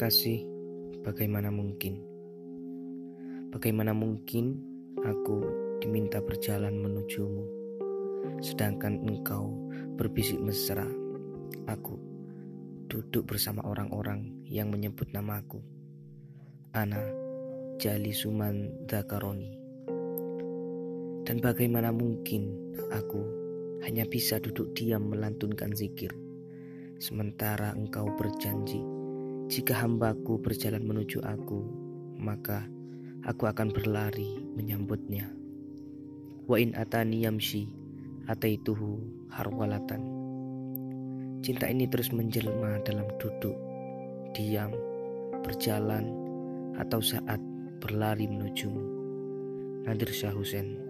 Kekasih, bagaimana mungkin? Bagaimana mungkin aku diminta berjalan menujumu, sedangkan engkau berbisik mesra. Aku duduk bersama orang-orang yang menyebut namaku. Ana Jali Suman Dakaroni. Dan bagaimana mungkin aku hanya bisa duduk diam melantunkan zikir, sementara engkau berjanji jika hambaku berjalan menuju aku, maka aku akan berlari menyambutnya. Wa in atani yamshi ataituhu harwalatan. Cinta ini terus menjelma dalam duduk, diam, berjalan, atau saat berlari menujumu. Nadir Syah Hussein